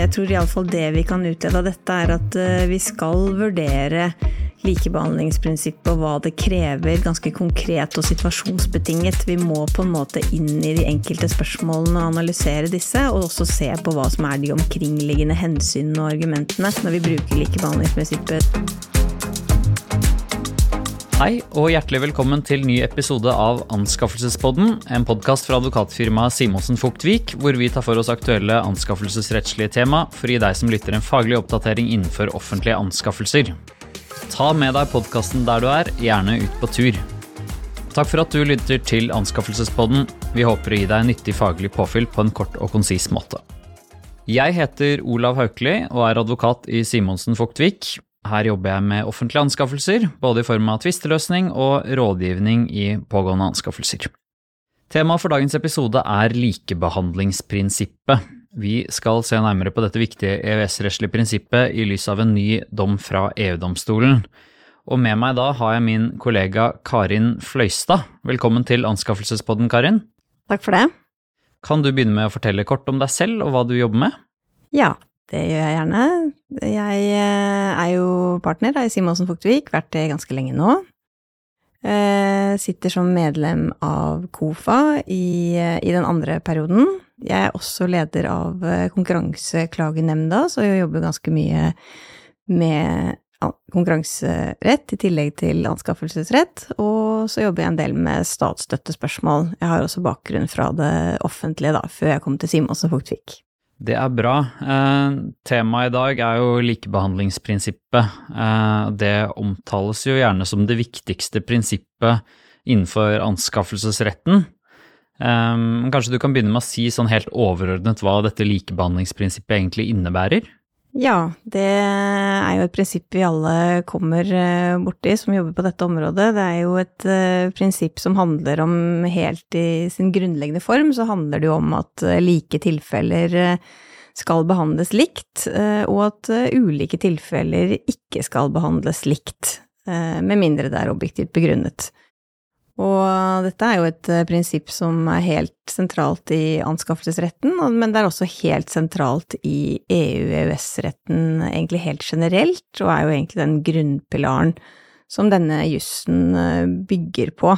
Jeg tror iallfall det vi kan utlede av dette, er at eh, vi skal vurdere likebehandlingsprinsippet og hva det krever, ganske konkret og situasjonsbetinget. Vi må på en måte inn i de enkelte spørsmålene og analysere disse, og også se på hva som er de omkringliggende hensynene og argumentene når vi bruker likebehandlingsprinsippet. Hei og hjertelig velkommen til ny episode av Anskaffelsespodden, en podkast fra advokatfirmaet Simonsen Fugtvik, hvor vi tar for oss aktuelle anskaffelsesrettslige tema for å gi deg som lytter en faglig oppdatering innenfor offentlige anskaffelser. Ta med deg podkasten der du er, gjerne ut på tur. Takk for at du lytter til Anskaffelsespodden. Vi håper å gi deg nyttig faglig påfyll på en kort og konsis måte. Jeg heter Olav Haukeli og er advokat i Simonsen Fugtvik. Her jobber jeg med offentlige anskaffelser, både i form av tvisteløsning og rådgivning i pågående anskaffelser. Temaet for dagens episode er likebehandlingsprinsippet. Vi skal se nærmere på dette viktige EØS-rettslige prinsippet i lys av en ny dom fra EU-domstolen. Og med meg da har jeg min kollega Karin Fløystad. Velkommen til Anskaffelsespodden, Karin. Takk for det. Kan du begynne med å fortelle kort om deg selv og hva du jobber med? Ja, det gjør jeg gjerne. Jeg eh, er jo partner i Simonsen Fuktvik, vært det ganske lenge nå. Eh, sitter som medlem av KOFA i, eh, i, den andre perioden. Jeg er også leder av Konkurranseklagenemnda, så jeg jobber ganske mye med konkurranserett i tillegg til anskaffelsesrett, og så jobber jeg en del med statsstøttespørsmål. Jeg har også bakgrunn fra det offentlige, da, før jeg kom til Simonsen Fugtvik. Det er bra. Eh, temaet i dag er jo likebehandlingsprinsippet. Eh, det omtales jo gjerne som det viktigste prinsippet innenfor anskaffelsesretten. Eh, kanskje du kan begynne med å si sånn helt overordnet hva dette likebehandlingsprinsippet egentlig innebærer? Ja, det er jo et prinsipp vi alle kommer eh, borti som jobber på dette området. Det er jo et uh, prinsipp som handler om helt i sin grunnleggende form, så handler det jo om at uh, like tilfeller skal behandles likt, og at ulike tilfeller ikke skal behandles likt, med mindre det er objektivt begrunnet. Og dette er jo et eh, prinsipp som er helt sentralt i anskaffelsesretten, men det er også helt sentralt i EU-EØS-retten egentlig helt generelt, og er jo egentlig den grunnpilaren som denne jussen eh, bygger på.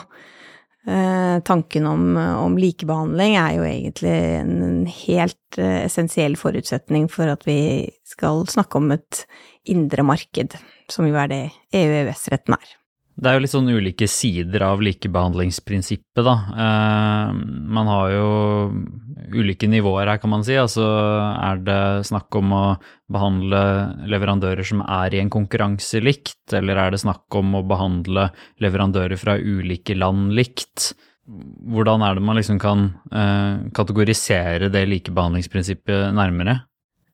Eh, tanken om, om, likebehandling er jo egentlig en helt essensiell forutsetning for at vi skal snakke om et indre marked, som jo er det EU-EØS-retten er. Det er jo litt sånn ulike sider av likebehandlingsprinsippet, da. Eh, man har jo ulike nivåer her, kan man si. Altså er det snakk om å behandle leverandører som er i en konkurranse likt, eller er det snakk om å behandle leverandører fra ulike land likt? Hvordan er det man liksom kan eh, kategorisere det likebehandlingsprinsippet nærmere?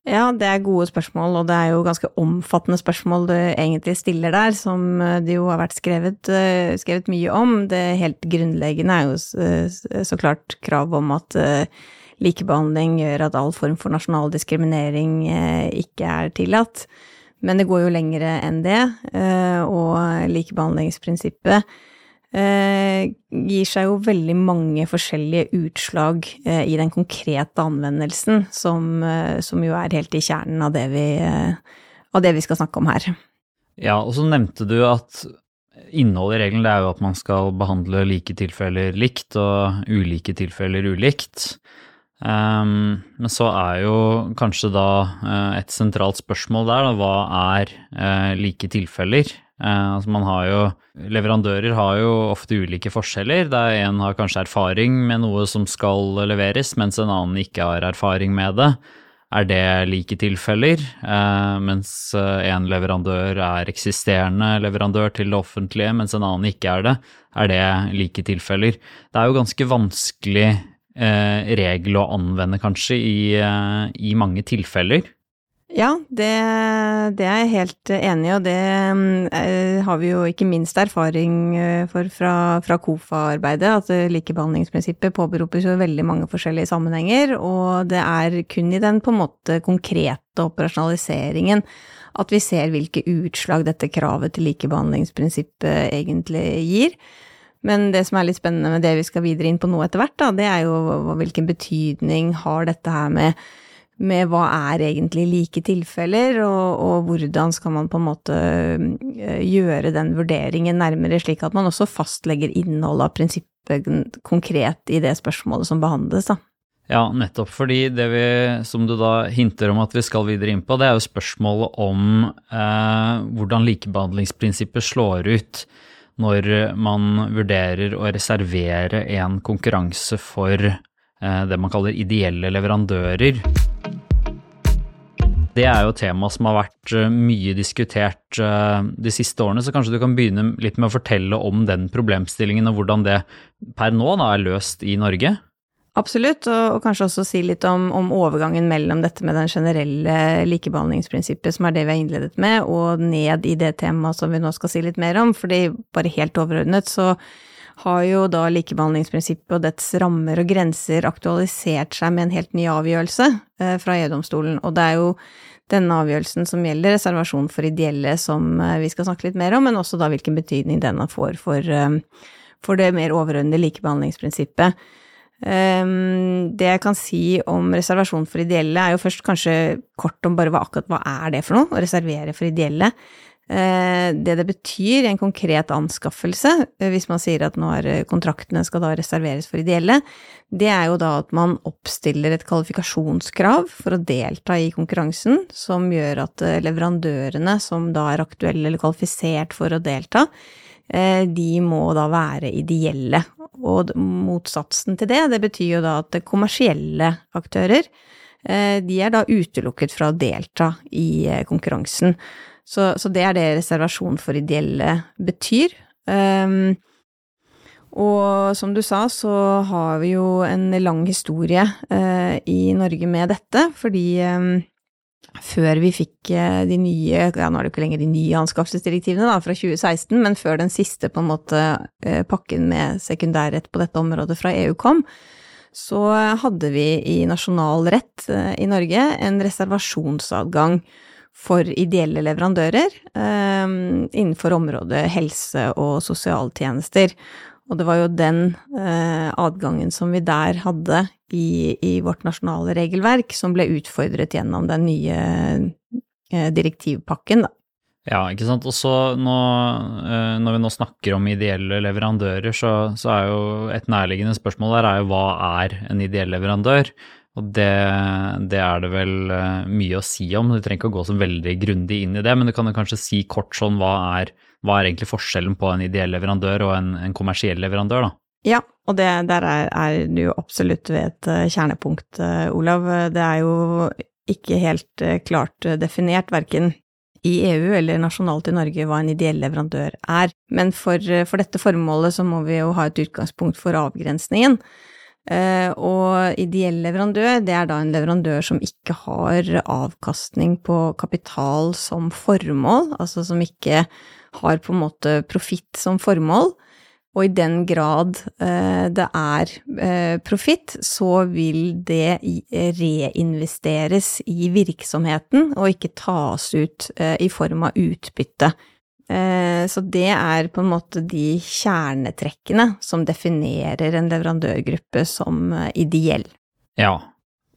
Ja, det er gode spørsmål, og det er jo ganske omfattende spørsmål du egentlig stiller der, som eh, det jo har vært skrevet, eh, skrevet mye om. Det helt grunnleggende er jo eh, så klart krav om at likebehandling gjør at all form for nasjonal diskriminering ikke er tillatt. Men det går jo lengre enn det, og likebehandlingsprinsippet eh, gir seg jo veldig mange forskjellige utslag eh, i den konkrete anvendelsen, som, eh, som, jo er helt i kjernen av det, vi, eh, av det vi skal snakke om her. Ja, og så nevnte du at innholdet i regelen er jo at man skal behandle like tilfeller likt og ulike tilfeller ulikt. Um, men så er jo kanskje da et sentralt spørsmål der, da, hva er uh, like tilfeller? Uh, altså man har jo Leverandører har jo ofte ulike forskjeller, der en har kanskje erfaring med noe som skal leveres, mens en annen ikke har erfaring med det. Er det like tilfeller? mens en leverandør er eksisterende leverandør til det offentlige, mens en annen ikke er det. Er det like tilfeller? Det er jo ganske vanskelig eh, regel å anvende, kanskje, i, eh, i mange tilfeller. Ja, det, det, er jeg helt enig i, og det eh, har vi jo ikke minst erfaring eh, for fra, fra KOFA-arbeidet, at likebehandlingsprinsippet påberopes jo veldig mange forskjellige sammenhenger, og det er kun i den på en måte konkrete operasjonaliseringen at vi ser hvilke utslag dette kravet til likebehandlingsprinsippet egentlig gir. Men det som er litt spennende med det vi skal videre inn på nå etter hvert, da, det er jo hvilken betydning har dette her med med hva er egentlig like tilfeller, og, og, hvordan skal man på en måte eh, gjøre den vurderingen nærmere, slik at man også fastlegger innholdet av prinsippet konkret i det spørsmålet som behandles, da. Ja, nettopp. Fordi det vi, som du da hinter om at vi skal videre inn på, det er jo spørsmålet om eh, hvordan likebehandlingsprinsippet slår ut når man vurderer å reservere en konkurranse for eh, det man kaller ideelle leverandører. Det er jo tema som har vært eh, mye diskutert eh, de siste årene, så kanskje du kan begynne litt med å fortelle om den problemstillingen og hvordan det per nå da er løst i Norge? Absolutt, og, og, kanskje også si litt om, om, overgangen mellom dette med den generelle likebehandlingsprinsippet, som er det vi har innledet med, og ned i det temaet som vi nå skal si litt mer om. fordi bare helt overordnet så har jo da likebehandlingsprinsippet og dets rammer og grenser aktualisert seg med en helt ny avgjørelse eh, fra EU-domstolen, og det er jo denne avgjørelsen som gjelder reservasjon for ideelle, som eh, vi skal snakke litt mer om, men også da hvilken betydning denne får for, eh, for det mer overordnede likebehandlingsprinsippet. Um, det jeg kan si om reservasjon for ideelle, er jo først kanskje kort om bare hva akkurat hva er det for noe, å reservere for ideelle. Uh, det det betyr i en konkret anskaffelse, uh, hvis man sier at nå er eh, kontraktene skal da reserveres for ideelle, det er jo da at man oppstiller et kvalifikasjonskrav for å delta i konkurransen, som gjør at leverandørene som da er aktuelle eller kvalifisert for å delta, de må da være ideelle, og motsatsen til det, det betyr jo da at kommersielle aktører, eh, de er da utelukket fra å delta i eh, konkurransen. Så, så det er det reservasjon for ideelle betyr. Um, og som du sa, så har vi jo en lang historie uh, i Norge med dette, fordi um, før vi fikk eh, de nye, ja nå er det ikke lenger de nye anskaffelsesdirektivene da, fra 2016, men før den siste på en måte eh, pakken med sekundærrett på dette området fra EU kom, så hadde vi i nasjonal rett i Norge en reservasjonsadgang for ideelle leverandører innenfor området helse og sosialtjenester. Og det var jo den eh, adgangen som vi der hadde i, i, vårt nasjonale regelverk, som ble utfordret gjennom den nye eh, direktivpakken, da. Ja, ikke sant. Og så eh, når vi nå snakker om ideelle leverandører, så, så, er jo et nærliggende spørsmål der er jo hva er en ideell leverandør? Og det, det, er det vel eh, mye å si om. Du trenger ikke å gå så veldig grundig inn i det, men du kan jo kanskje si kort sånn hva er hva er egentlig forskjellen på en ideell leverandør og en, en kommersiell leverandør, da? Ja, og det, der er, er, du absolutt ved et uh, kjernepunkt, uh, Olav. Det er jo ikke helt klart definert, verken i EU eller nasjonalt i Norge, hva en ideell leverandør er. Men for, for dette formålet så må vi jo ha et utgangspunkt for avgrensningen. Og ideell leverandør, det er da en leverandør som ikke har avkastning på kapital som formål, altså som ikke har på en måte profitt som formål. Og i den grad eh, det er eh, profitt, så vil det reinvesteres i virksomheten og ikke tas ut eh, i form av utbytte. Eh, så det er på en måte de kjernetrekkene som definerer en leverandørgruppe som eh, ideell. Ja,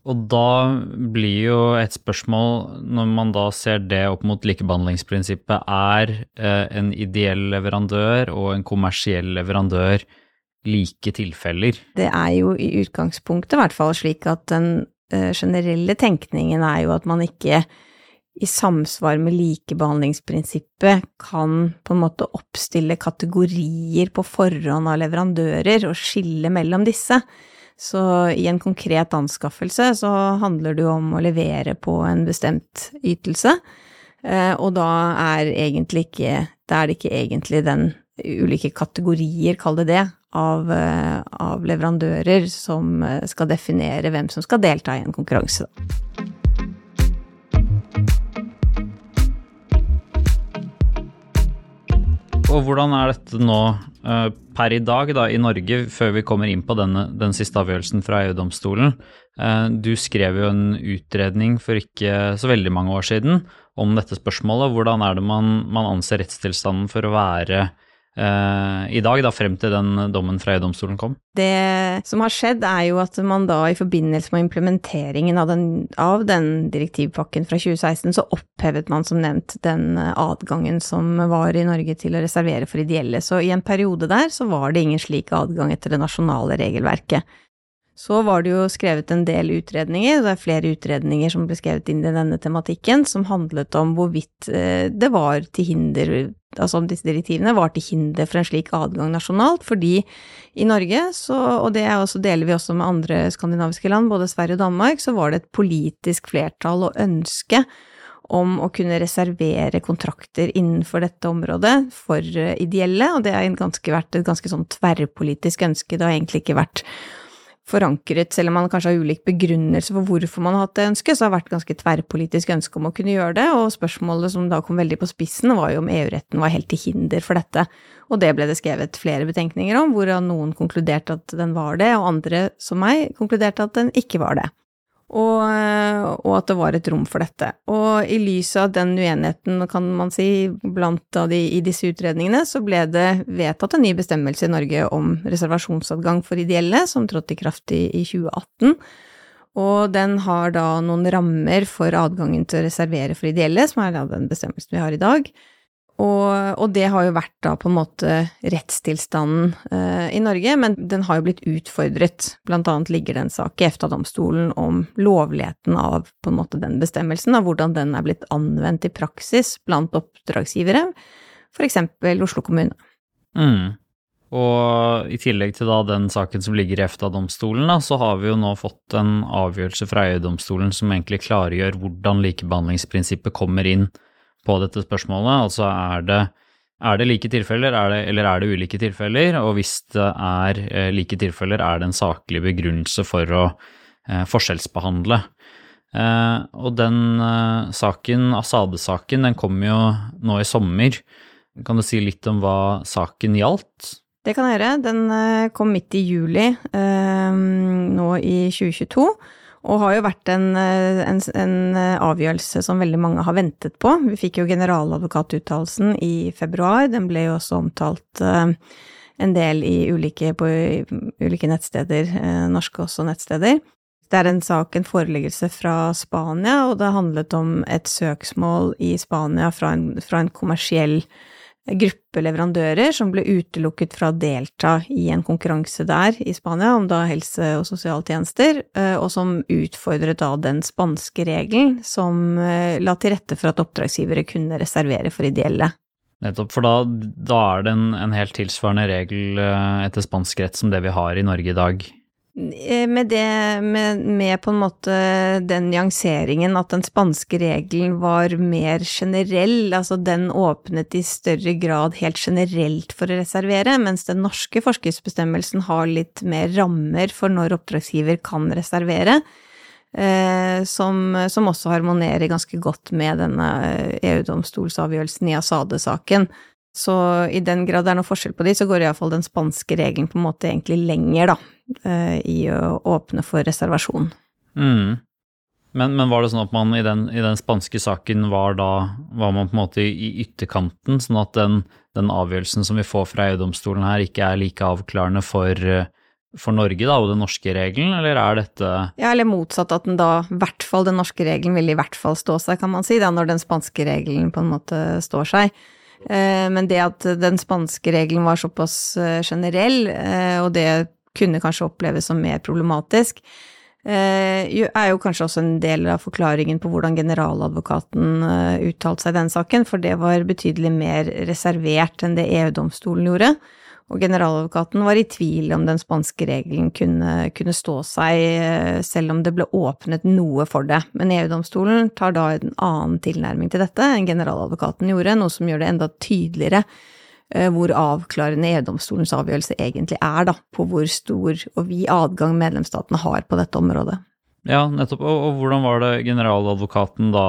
og da blir jo et spørsmål, når man da ser det opp mot likebehandlingsprinsippet, er eh, en ideell leverandør og en kommersiell leverandør like tilfeller? Det er jo i utgangspunktet i hvert fall slik at den generelle tenkningen er jo at man ikke i samsvar med likebehandlingsprinsippet kan på en måte oppstille kategorier på forhånd av leverandører og skille mellom disse. Så i en konkret anskaffelse så handler det jo om å levere på en bestemt ytelse, eh, og da er egentlig ikke Da er det ikke egentlig den ulike kategorier, kall det det, av, eh, av leverandører som eh, skal definere hvem som skal delta i en konkurranse. Og hvordan er dette nå uh, per i dag da, i Norge, før vi kommer inn på denne, den siste avgjørelsen fra EU-domstolen? Uh, du skrev jo en utredning for ikke så veldig mange år siden om dette spørsmålet. Hvordan er det man, man anser rettstilstanden for å være eh, i dag, da frem til den dommen fra EU-domstolen kom? Det som har skjedd, er jo at man da i forbindelse med implementeringen av den, av den direktivpakken fra 2016, så opphevet man som nevnt den eh, adgangen som var i Norge til å reservere for ideelle. Så i en periode der så var det ingen slik adgang etter det nasjonale regelverket. Så var det jo skrevet en del utredninger, det er flere utredninger som ble skrevet inn i denne tematikken, som handlet om hvorvidt eh, det var til hinder, altså om disse direktivene var til hinder for en slik adgang nasjonalt, fordi i Norge, så, og det også, deler vi også med andre skandinaviske land, både Sverige og Danmark, så var det et politisk flertall og ønske om å kunne reservere kontrakter innenfor dette området for eh, ideelle, og det har vært et ganske sånn tverrpolitisk ønske, det har egentlig ikke vært forankret, selv om man kanskje har ulik begrunnelse for hvorfor man har hatt det ønsket, så har det vært ganske tverrpolitisk ønske om å kunne gjøre det, og spørsmålet som da kom veldig på spissen, var jo om EU-retten var helt til hinder for dette. Og det ble det skrevet flere betenkninger om, hvorav noen konkluderte at den var det, og andre, som meg, konkluderte at den ikke var det og, eh, og, at det var et rom for dette. Og i lys av den uenigheten, kan man si, blant de i disse utredningene, så ble det vedtatt en ny bestemmelse i Norge om reservasjonsadgang for ideelle, som trådte i kraft i, i 2018. Og den har da noen rammer for adgangen til å reservere for ideelle, som er den bestemmelsen vi har i dag. Og, og, det har jo vært da på en måte rettstilstanden eh, i Norge, men den har jo blitt utfordret. Blant annet ligger det en sak i EFTA-domstolen om lovligheten av på en måte den bestemmelsen, av hvordan den er blitt anvendt i praksis blant oppdragsgivere, f.eks. Oslo kommune. Mm. Og i tillegg til da den saken som ligger i EFTA-domstolen, så har vi jo nå fått en avgjørelse fra EU-domstolen som egentlig klargjør hvordan likebehandlingsprinsippet kommer inn på dette spørsmålet. Altså er det, er det like tilfeller, er det, eller er det ulike tilfeller? Og hvis det er eh, like tilfeller, er det en saklig begrunnelse for å eh, forskjellsbehandle? Eh, og den eh, saken, Asade-saken, den kom jo nå i sommer. Kan du si litt om hva saken gjaldt? Det kan jeg gjøre. Den eh, kom midt i juli nå i 2022. Og har jo vært en, eh, en, en, eh, avgjørelse som veldig mange har ventet på. Vi fikk jo generaladvokatuttalelsen i februar, den ble jo også omtalt uh, en del ulike, på ulike nettsteder, norske også nettsteder. Det er en sak, en foreleggelse fra Spania, og det handlet om et søksmål i Spania fra en, fra en kommersiell gruppe leverandører som ble utelukket fra å delta i en konkurranse der i Spania om da helse- og sosialtjenester, eh, og som utfordret da den spanske regelen som eh, la til rette for at oppdragsgivere kunne reservere for ideelle. Nettopp, for da, da er det en, en, helt tilsvarende regel eh, etter spansk rett som det vi har i Norge i dag? Eh, med det med, med, på en måte den nyanseringen at den spanske regelen var mer generell, altså den åpnet i større grad helt generelt for å reservere, mens den norske forskriftsbestemmelsen har litt mer rammer for når oppdragsgiver kan reservere. Eh, som, som, også harmonerer ganske godt med denne EU-domstolsavgjørelsen i Asade-saken. Så i den grad det er noe forskjell på de, så går iallfall den spanske regelen på en måte egentlig lenger, da, eh, i å åpne for reservasjon. Mm. Men, men, var det sånn at man i den, i den, spanske saken var da var man på en måte i ytterkanten, sånn at den, den avgjørelsen som vi får fra EU-domstolen her, ikke er like avklarende for, for Norge da, og den norske regelen, eller er dette Ja, eller motsatt, at den da, i hvert fall den norske regelen vil i hvert fall stå seg, kan man si, da, når den spanske regelen på en måte står seg. Eh, men det at den spanske regelen var såpass eh, generell, eh, og det kunne kanskje oppleves som mer problematisk, er jo kanskje også en del av forklaringen på hvordan generaladvokaten uttalte seg i den saken, for det var betydelig mer reservert enn det EU-domstolen gjorde. Og generaladvokaten var i tvil om den spanske regelen kunne, kunne, stå seg, eh, selv om det ble åpnet noe for det. Men EU-domstolen tar da en annen tilnærming til dette enn generaladvokaten gjorde, noe som gjør det enda tydeligere eh, hvor avklarende EU-domstolens avgjørelse egentlig er, da, på hvor stor og vid adgang medlemsstatene har på dette området. Ja, nettopp. Og, og, hvordan var det generaladvokaten da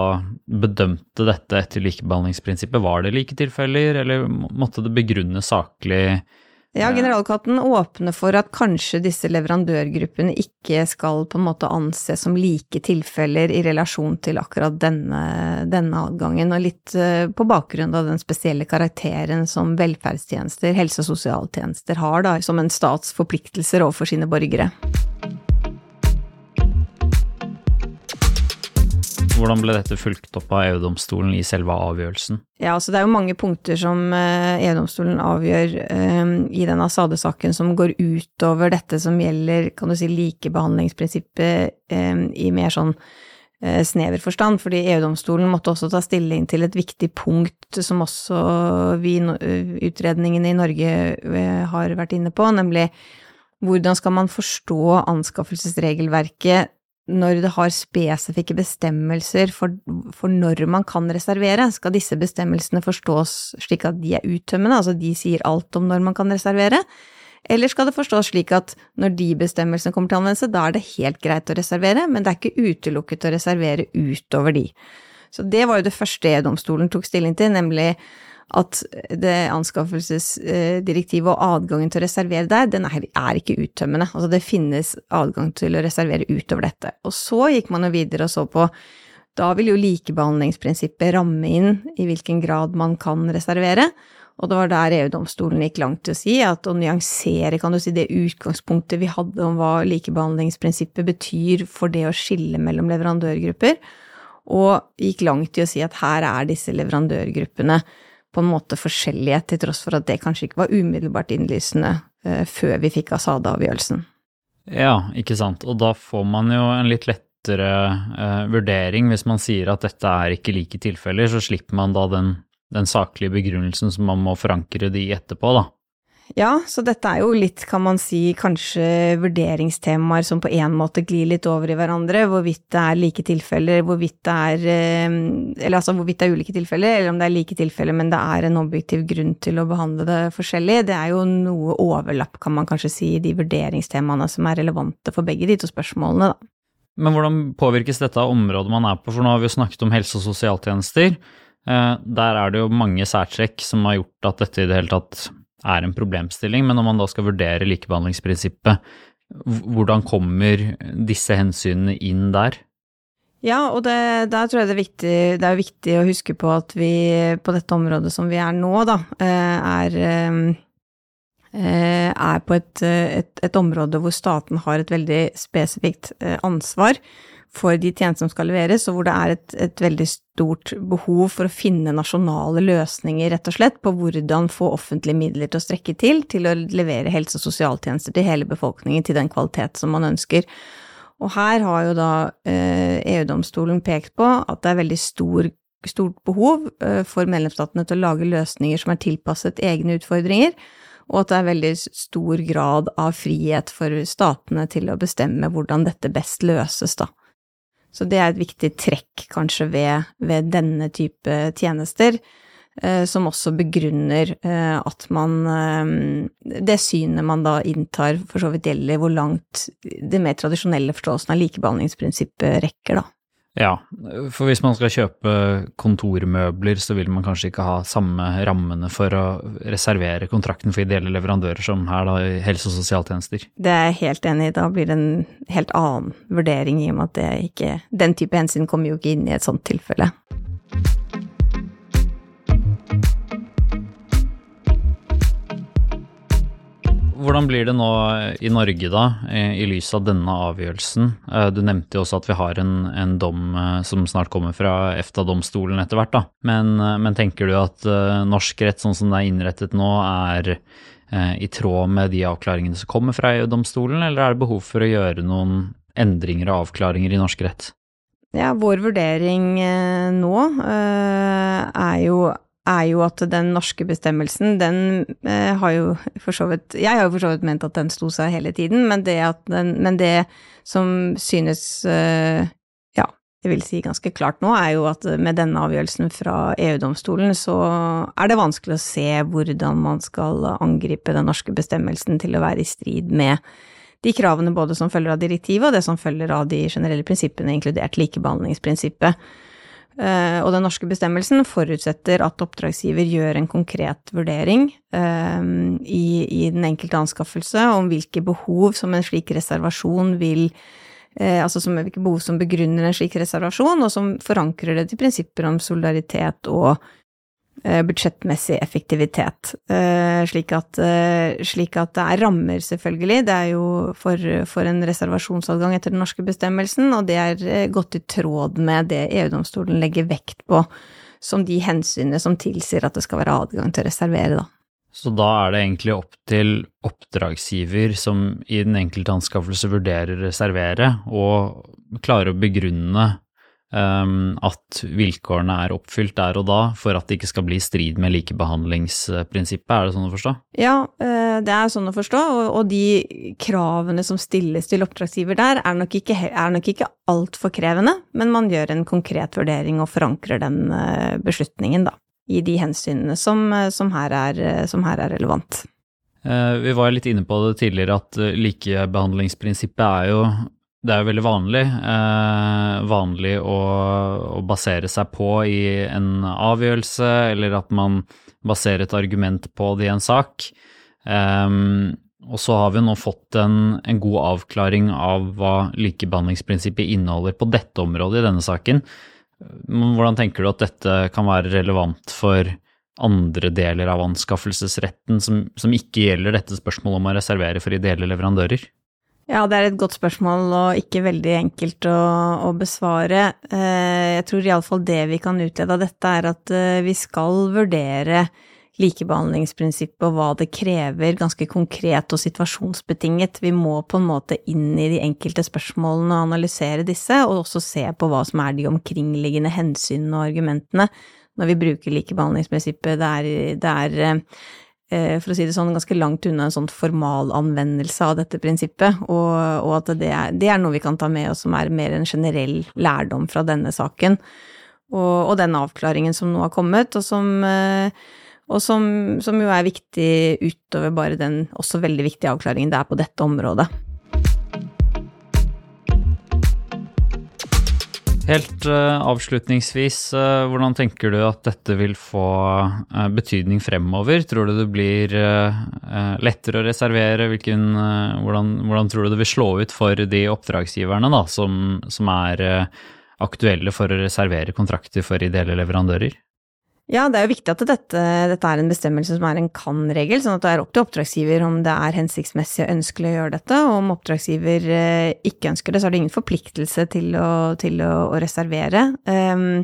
bedømte dette etter likebehandlingsprinsippet? Var det like tilfeller, eller måtte det begrunne saklig Ja, Generalkatten åpner for at kanskje disse leverandørgruppene ikke skal på en måte anses som like tilfeller i relasjon til akkurat denne, denne adgangen, og litt eh, på bakgrunn av den spesielle karakteren som velferdstjenester, helse- og sosialtjenester har da, som en stats forpliktelser overfor sine borgere. Hvordan ble dette fulgt opp av EU-domstolen i selve avgjørelsen? Ja, altså Det er jo mange punkter som eh, EU-domstolen avgjør um, i den Asade-saken som går utover dette som gjelder kan du si, likebehandlingsprinsippet um, i mer sånn snever forstand, fordi EU-domstolen måtte også ta stilling til et viktig punkt som også vi, utredningene i Norge har vært inne på, nemlig hvordan skal man forstå anskaffelsesregelverket når det har spesifikke bestemmelser for, for, når man kan reservere, skal disse bestemmelsene forstås slik at de er uttømmende, altså de sier alt om når man kan reservere, eller skal det forstås slik at når de bestemmelsene kommer til anvendelse, da er det helt greit å reservere, men det er ikke utelukket å reservere utover de. Så det var jo det første EU-domstolen tok stilling til, nemlig at det anskaffelsesdirektivet og adgangen til å reservere der, den er, ikke uttømmende. Altså det finnes adgang til å reservere utover dette. Og så gikk man jo videre og så på da vil jo likebehandlingsprinsippet ramme inn i hvilken grad man kan reservere. Og det var der EU-domstolen gikk langt til å si at å nyansere kan du si, det utgangspunktet vi hadde om hva likebehandlingsprinsippet betyr for det å skille mellom leverandørgrupper, og gikk langt i å si at her er disse leverandørgruppene på en måte forskjellige, til tross for at det kanskje ikke var umiddelbart innlysende uh, før vi fikk Asada-avgjørelsen. Ja, ikke sant. Og da får man jo en litt lettere uh, vurdering hvis man sier at dette er ikke like tilfeller, så slipper man da den, den saklige begrunnelsen som man må forankre det i etterpå, da. Ja, så dette er jo litt, kan man si, kanskje vurderingstemaer som på en måte glir litt over i hverandre. Hvorvidt det er like tilfeller, hvorvidt det er eh, Eller altså hvorvidt det er ulike tilfeller, eller om det er like tilfeller, men det er en objektiv grunn til å behandle det forskjellig. Det er jo noe overlapp, kan man kanskje si, i de vurderingstemaene som er relevante for begge de to spørsmålene, da. Men hvordan påvirkes dette av området man er på, for nå har vi jo snakket om helse- og sosialtjenester. Eh, der er det jo mange særtrekk som har gjort at dette i det hele tatt er en problemstilling, men når man da skal vurdere likebehandlingsprinsippet, hvordan kommer disse hensynene inn der? Ja, og det, der tror jeg det er, viktig, det er viktig å huske på at vi på dette området som vi er nå, da, eh, er, eh, er på et, et, et område hvor staten har et veldig spesifikt eh, ansvar for de tjenestene som skal leveres, og hvor det er et, et, veldig stort behov for å finne nasjonale løsninger, rett og slett, på hvordan få offentlige midler til å strekke til, til å levere helse- og sosialtjenester til hele befolkningen til den kvalitet som man ønsker. Og her har jo da eh, EU-domstolen pekt på at det er veldig stor, stort behov eh, for medlemsstatene til å lage løsninger som er tilpasset egne utfordringer, og at det er veldig stor grad av frihet for statene til å bestemme hvordan dette best løses, da. Så det er et viktig trekk kanskje ved, ved denne type tjenester, eh, som også begrunner eh, at man eh, Det synet man da inntar, for så vidt gjelder hvor langt det mer tradisjonelle forståelsen av likebehandlingsprinsippet rekker, da. Ja, for hvis man skal kjøpe kontormøbler, så vil man kanskje ikke ha samme rammene for å reservere kontrakten for ideelle leverandører som her da i helse- og sosialtjenester. Det er jeg helt enig i. Da blir det en helt annen vurdering i og med at det ikke Den type hensyn kommer jo ikke inn i et sånt tilfelle. Hvordan blir det nå i Norge, da, i lys av denne avgjørelsen? Eh, du nevnte jo også at vi har en, en dom eh, som snart kommer fra EFTA-domstolen etter hvert, da. Men, eh, men, tenker du at norsk rett sånn som det er innrettet nå, er i tråd med de avklaringene som kommer fra EU-domstolen, eller er det behov for å gjøre noen endringer og avklaringer i norsk rett? Ja, vår vurdering nå er jo er jo at den norske bestemmelsen, den eh, har jo for så vidt Jeg har jo for så vidt ment at den sto seg hele tiden, men det, den, men det som synes eh, Ja, jeg vil si ganske klart nå, er jo at med denne avgjørelsen fra EU-domstolen, så er det vanskelig å se hvordan man skal angripe den norske bestemmelsen til å være i strid med de kravene både som følger av direktivet, og det som følger av de generelle prinsippene, inkludert likebehandlingsprinsippet. Eh, og den norske bestemmelsen forutsetter at oppdragsgiver gjør en konkret vurdering eh, i, i, den enkelte anskaffelse om hvilke behov som en slik reservasjon vil eh, Altså som, hvilke behov som begrunner en slik reservasjon, og som forankrer det til prinsipper om solidaritet og budsjettmessig effektivitet. Eh, slik at, eh, slik at, det er rammer, selvfølgelig. Det er jo for, for, en reservasjonsadgang etter den norske bestemmelsen, og det er godt i tråd med det EU-domstolen legger vekt på som de hensynene som tilsier at det skal være adgang til å reservere, da. Så da er det egentlig opp til oppdragsgiver som i den enkelte anskaffelse vurderer å reservere, og klarer å begrunne at vilkårene er oppfylt der og da for at det ikke skal bli strid med likebehandlingsprinsippet, er det sånn å forstå? Ja, eh, det er sånn å forstå, og de kravene som stilles til oppdragsgiver der, er nok ikke, er nok ikke altfor krevende, men man gjør en konkret vurdering og forankrer den eh, beslutningen, da, i de hensynene som, eh, som, her, er, som her er relevant. Vi var litt inne på det tidligere at likebehandlingsprinsippet er jo det er jo veldig vanlig, eh, vanlig å, å, basere seg på i en avgjørelse, eller at man baserer et argument på det i en sak. Eh, og så har vi nå fått en, en, god avklaring av hva likebehandlingsprinsippet inneholder på dette området i denne saken. Hvordan tenker du at dette kan være relevant for andre deler av anskaffelsesretten som, som ikke gjelder dette spørsmålet om å reservere for ideelle leverandører? Ja, det er et godt spørsmål og ikke veldig enkelt å, å besvare. Eh, jeg tror iallfall det vi kan utlede av dette, er at eh, vi skal vurdere likebehandlingsprinsippet og hva det krever, ganske konkret og situasjonsbetinget. Vi må på en måte inn i de enkelte spørsmålene og analysere disse, og også se på hva som er de omkringliggende hensynene og argumentene når vi bruker likebehandlingsprinsippet. Det er, det er Eh, for å si det sånn, ganske langt unna en sånn formalanvendelse av dette prinsippet, og, og at det er, det er, noe vi kan ta med oss som er mer en generell lærdom fra denne saken. Og, og den avklaringen som nå har kommet, og som, eh, og som, som jo er viktig utover bare den også veldig viktige avklaringen det er på dette området. Helt uh, avslutningsvis, uh, hvordan tenker du at dette vil få uh, betydning fremover? Tror du det blir lettere å reservere? Hvilken, hvordan, hvordan, tror du det vil slå ut for de oppdragsgiverne da, som, som er aktuelle for å reservere kontrakter for ideelle leverandører? Ja, det er jo viktig at dette, dette, er en bestemmelse som er en kan-regel, sånn at det er opp til oppdragsgiver om det er hensiktsmessig og ønskelig å gjøre dette. Og om oppdragsgiver eh, ikke ønsker det, så er det ingen forpliktelse til å, til å, å reservere. Um,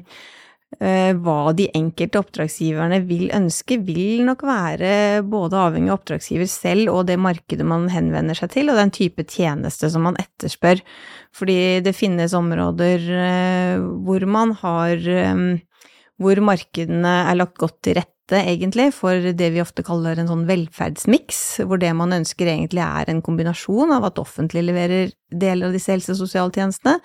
hva de enkelte oppdragsgiverne vil ønske, vil nok være både avhengig av oppdragsgiver selv og det markedet man henvender seg til, og den type tjeneste som man etterspør. Fordi det finnes områder uh, hvor man har um, hvor markedene er lagt godt til rette, egentlig, for det vi ofte kaller en sånn velferdsmiks, hvor det man ønsker egentlig er en kombinasjon av at offentlig leverer deler av disse helse- og sosialtjenestene,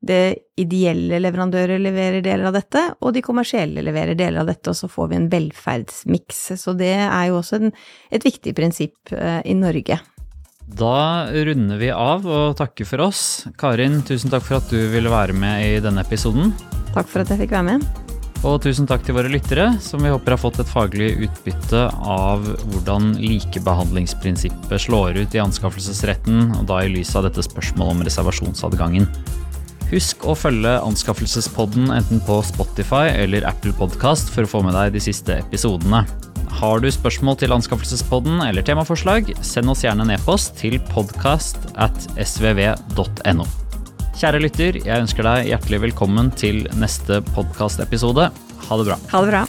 det ideelle leverandører leverer deler av dette, og de kommersielle leverer deler av dette, og så får vi en velferdsmiks. Så det er jo også en, et viktig prinsipp eh, i Norge. Da runder vi av og takker for oss. Karin, tusen takk for at du ville være med i denne episoden. Takk for at jeg fikk være med. Og tusen takk til våre lyttere, som vi håper har fått et faglig utbytte av hvordan likebehandlingsprinsippet slår ut i anskaffelsesretten, og da i lys av dette spørsmålet om reservasjonsadgangen. Husk å følge Anskaffelsespodden enten på Spotify eller Apple Podkast for å få med deg de siste episodene. Har du spørsmål til Anskaffelsespodden eller temaforslag, send oss gjerne en e-post til podkast at svv.no. Kjære lytter, jeg ønsker deg hjertelig velkommen til neste podkastepisode. Ha det bra. Ha det bra.